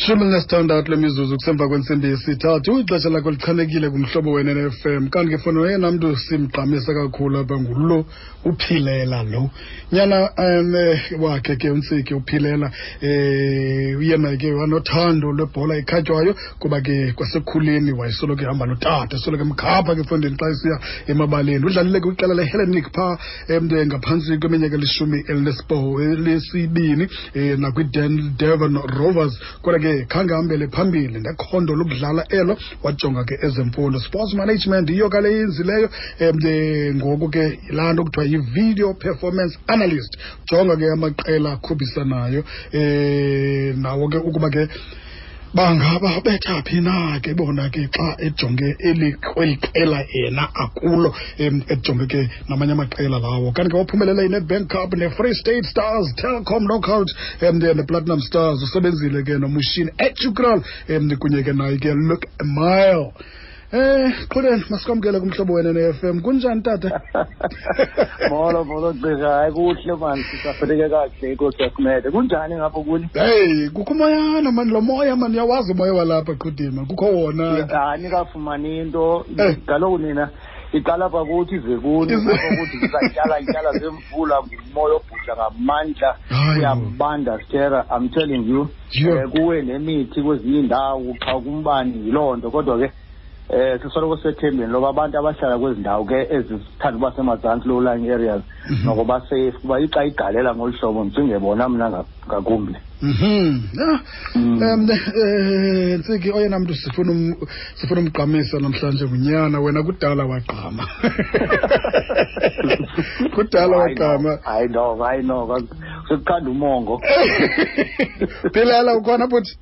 shumi elinesithandathu lemizuzu kusemva kwentsimbi yesithathu. Ixesha lakho lichanekile kumhlobo wenenfm kanti ke fona oyena mntu simgqamisa kakhulu apha ngulo uphilela lo. Nyana um wakhe ke untsiki uphilela um uyena ke wanothando lwebhola ekhatywayo kuba ke kwasekhuleni wayesoloko ehamba notata esoloko emkhapha ke fondeni xa esiya emabaleni. Udlalile ke kwiqela lehellenic phaa um ngaphantsi kweminyaka elishumi elinesibini um nakwi-devon rovers. Kodwa ke khange ahambele phambili nekhondo lokudlala elo wajonga ke ezemfundo. Sports management yiyo kale yenzileyo um ngoku ke laa nto kuthiwa yi-video performance analyst. Jonga ke amaqela akhuphisanayo um nawo ke ukuba ke bangaba betha phi na ke bona ke xa ejonge eli qela yena akulo ejonge ke namanye amaqela lawo. Kanti ke waphumelela i-netbank cup ne-free state stars telcom knockout um ne-platinum stars usebenzile ke nomushini etukral um kunye ke naye ke look a mile Eh qoleni masikwamkele kumhlobo wena ne-FM kunjani tata? Molo molo gqirha hayi kuhle mani sisafeleke kakuhle inkosi yasimede kunjani ngapho kuni? Heyi kukho umoyana mani lo moya mani uyawazi umoya walapha qhudima kukho wona. Hayi nikafumani into. Eh. kaloku nina iqala apha kuthi ize kuni. Ize- ukuthi sizatyala ityala zemvula ngumoya obhudla ngamandla. Hayi. Bo. uyabanda stera. I'm telling you. Yho. Eh, kuwe nemithi kwezinye iindawo xa kumbani yiloo nto. Kodwa ke eh sisoloko sethembeni loba abantu abahlala kwezi ndawo ke ezithanda uba semazantsi low lying areas nokuba safe kuba ixa igalela ngolu hlobo ndicinge bona mna ngakumbi Mhm. Mm. Um eh Ntsiki oyena mntu sifuna um- sifuna umgqamisa namhlanje ngunyana wena kudala wagqama. Kudala wagqama. hayi no hayi no Sikuthanda umongo Pilela ukhona futhi.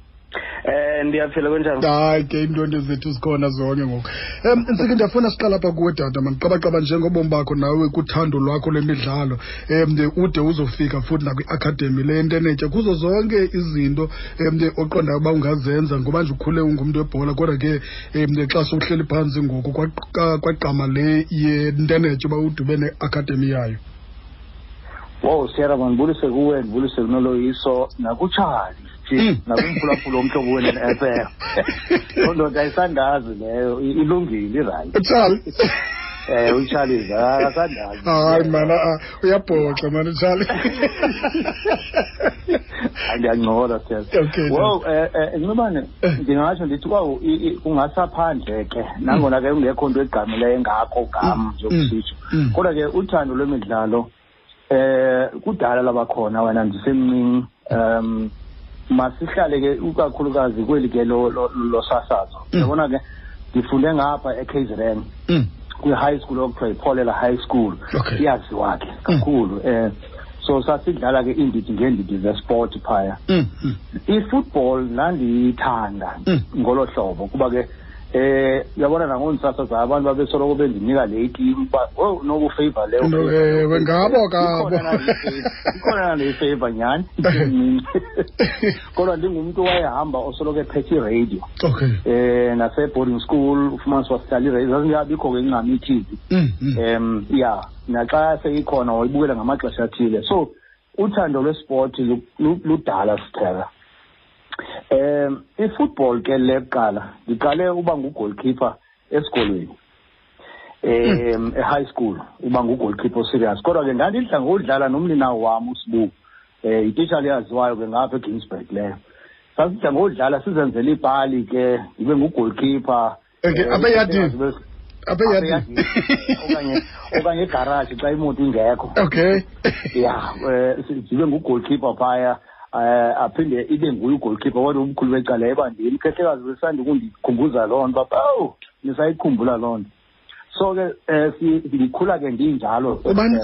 Eh ndiyaphila kunjani hayi ke iintonto zethu zikhona zonke ngoku. Um nsike ndiyafuna siqala apha kuwe tata mandiqabaqaba njengobomi bakho nawe kuthando lwakho lwemidlalo um ude uzofika futhi nakwi-academy le ntenetya kuzo zonke izinto um oqondayo uba ungazenza ngoba nje ukhule ungumntu webhola. Kodwa ke um xa sowuhleli phantsi ngoku kwagqama le yentenetya uba udube ne-academy yayo. Wow siyara mandibulise kuwe ndibulise kunoloyiso nakutshali Mm. nje nakumphulaphula omhlobo wena ne-fm loo ndoda ayisandazi leyo i- ilungile irayithi utshali um utshalize akasandazi hayi mana ah, uyabhoxa mani utshali hayi ndiyancola siyara Okay, wow um ncibane Eh. ndingatsho ndithi kwaw kungasaphandle ke nangona ke kungekho nto egqamileyo engako gam Mm. zokusitsho Mm. kodwa ke uthando lwemidlalo eh kudala labakhona wena ndisemncinci um masihlale ke ukakhulukazi kweli ke lo- lo- losasazo Mm. yabona ke ndifunde ngapha ekZN Mm. kwi-high school okuthiwa yipholela high school Okay. iyaziwa ke kakhulu um so sasidlala ke iindidi ngeendidi zesport phaya Mm. Mm. i-football ndandiyithanda Mm. ngolo hlobo kuba ke eh uyabona nangondisasazayo abantu babesoloko bendinika le team uba oh nokufavor leyo Into, favour, ewe, leyo ngabo favour." kabo. Ikhona nandiyifavor- ikhona nandiyifavor nyhani? Ndisemncinci kodwa ndingumntu owayehamba osoloko ephethe iradio. Okay. Eh nase-boarding school ufumanisa uba sihlala iradio. Zazingabikho ke incam i-tv Mm, mm. um ya naxa seyikhona wayibukela ngamaxesha athile. So uthando lwesport lu- lu- ludala sitheka um i-football ke le kuqala ndiqale uba ngugoalkeeper esikolweni. Um e-high school uba ngugoalkeeper oserious. Kodwa ke ndandidla ngodlala nomninawo wam usibu um yititsha leyaziwayo ke ngapha eginsburg leyo. Sasidla ngodlala sizenzela iipali ke ndibe ngugoalkeeper. Okay, Eh, apha eyadini? zibe- apha apha eyadini eyadini. okanye okanye egaraji xa imoto ingekho. Okay. Ya um zibe ngugoalkeeper phaya. Um aphinde ibe nguye ugoalkeeper kodwa umkhulu becala ebandini khehlekazi besandi ukundikhumbuza loo nto pha owu nisayikhumbula loo nto. So ke um ndikhula ke ndinjalo. Ubani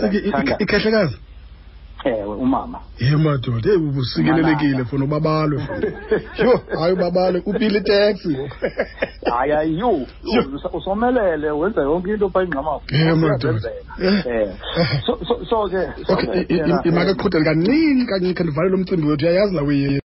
ewe umama. Ye madoda eyi ubusikelelekile funa ubabalwe funa yho hayi ubabalwe upile iteksi. Hayi hayi yho yho, usomelele wenza yonke into pha ingqamafo Eh, madoda. um so so so ke so okay ke, yena, imakaqhudele kancinci kancinci khe ndivalele umcimbi wethu. Uyayazi lawe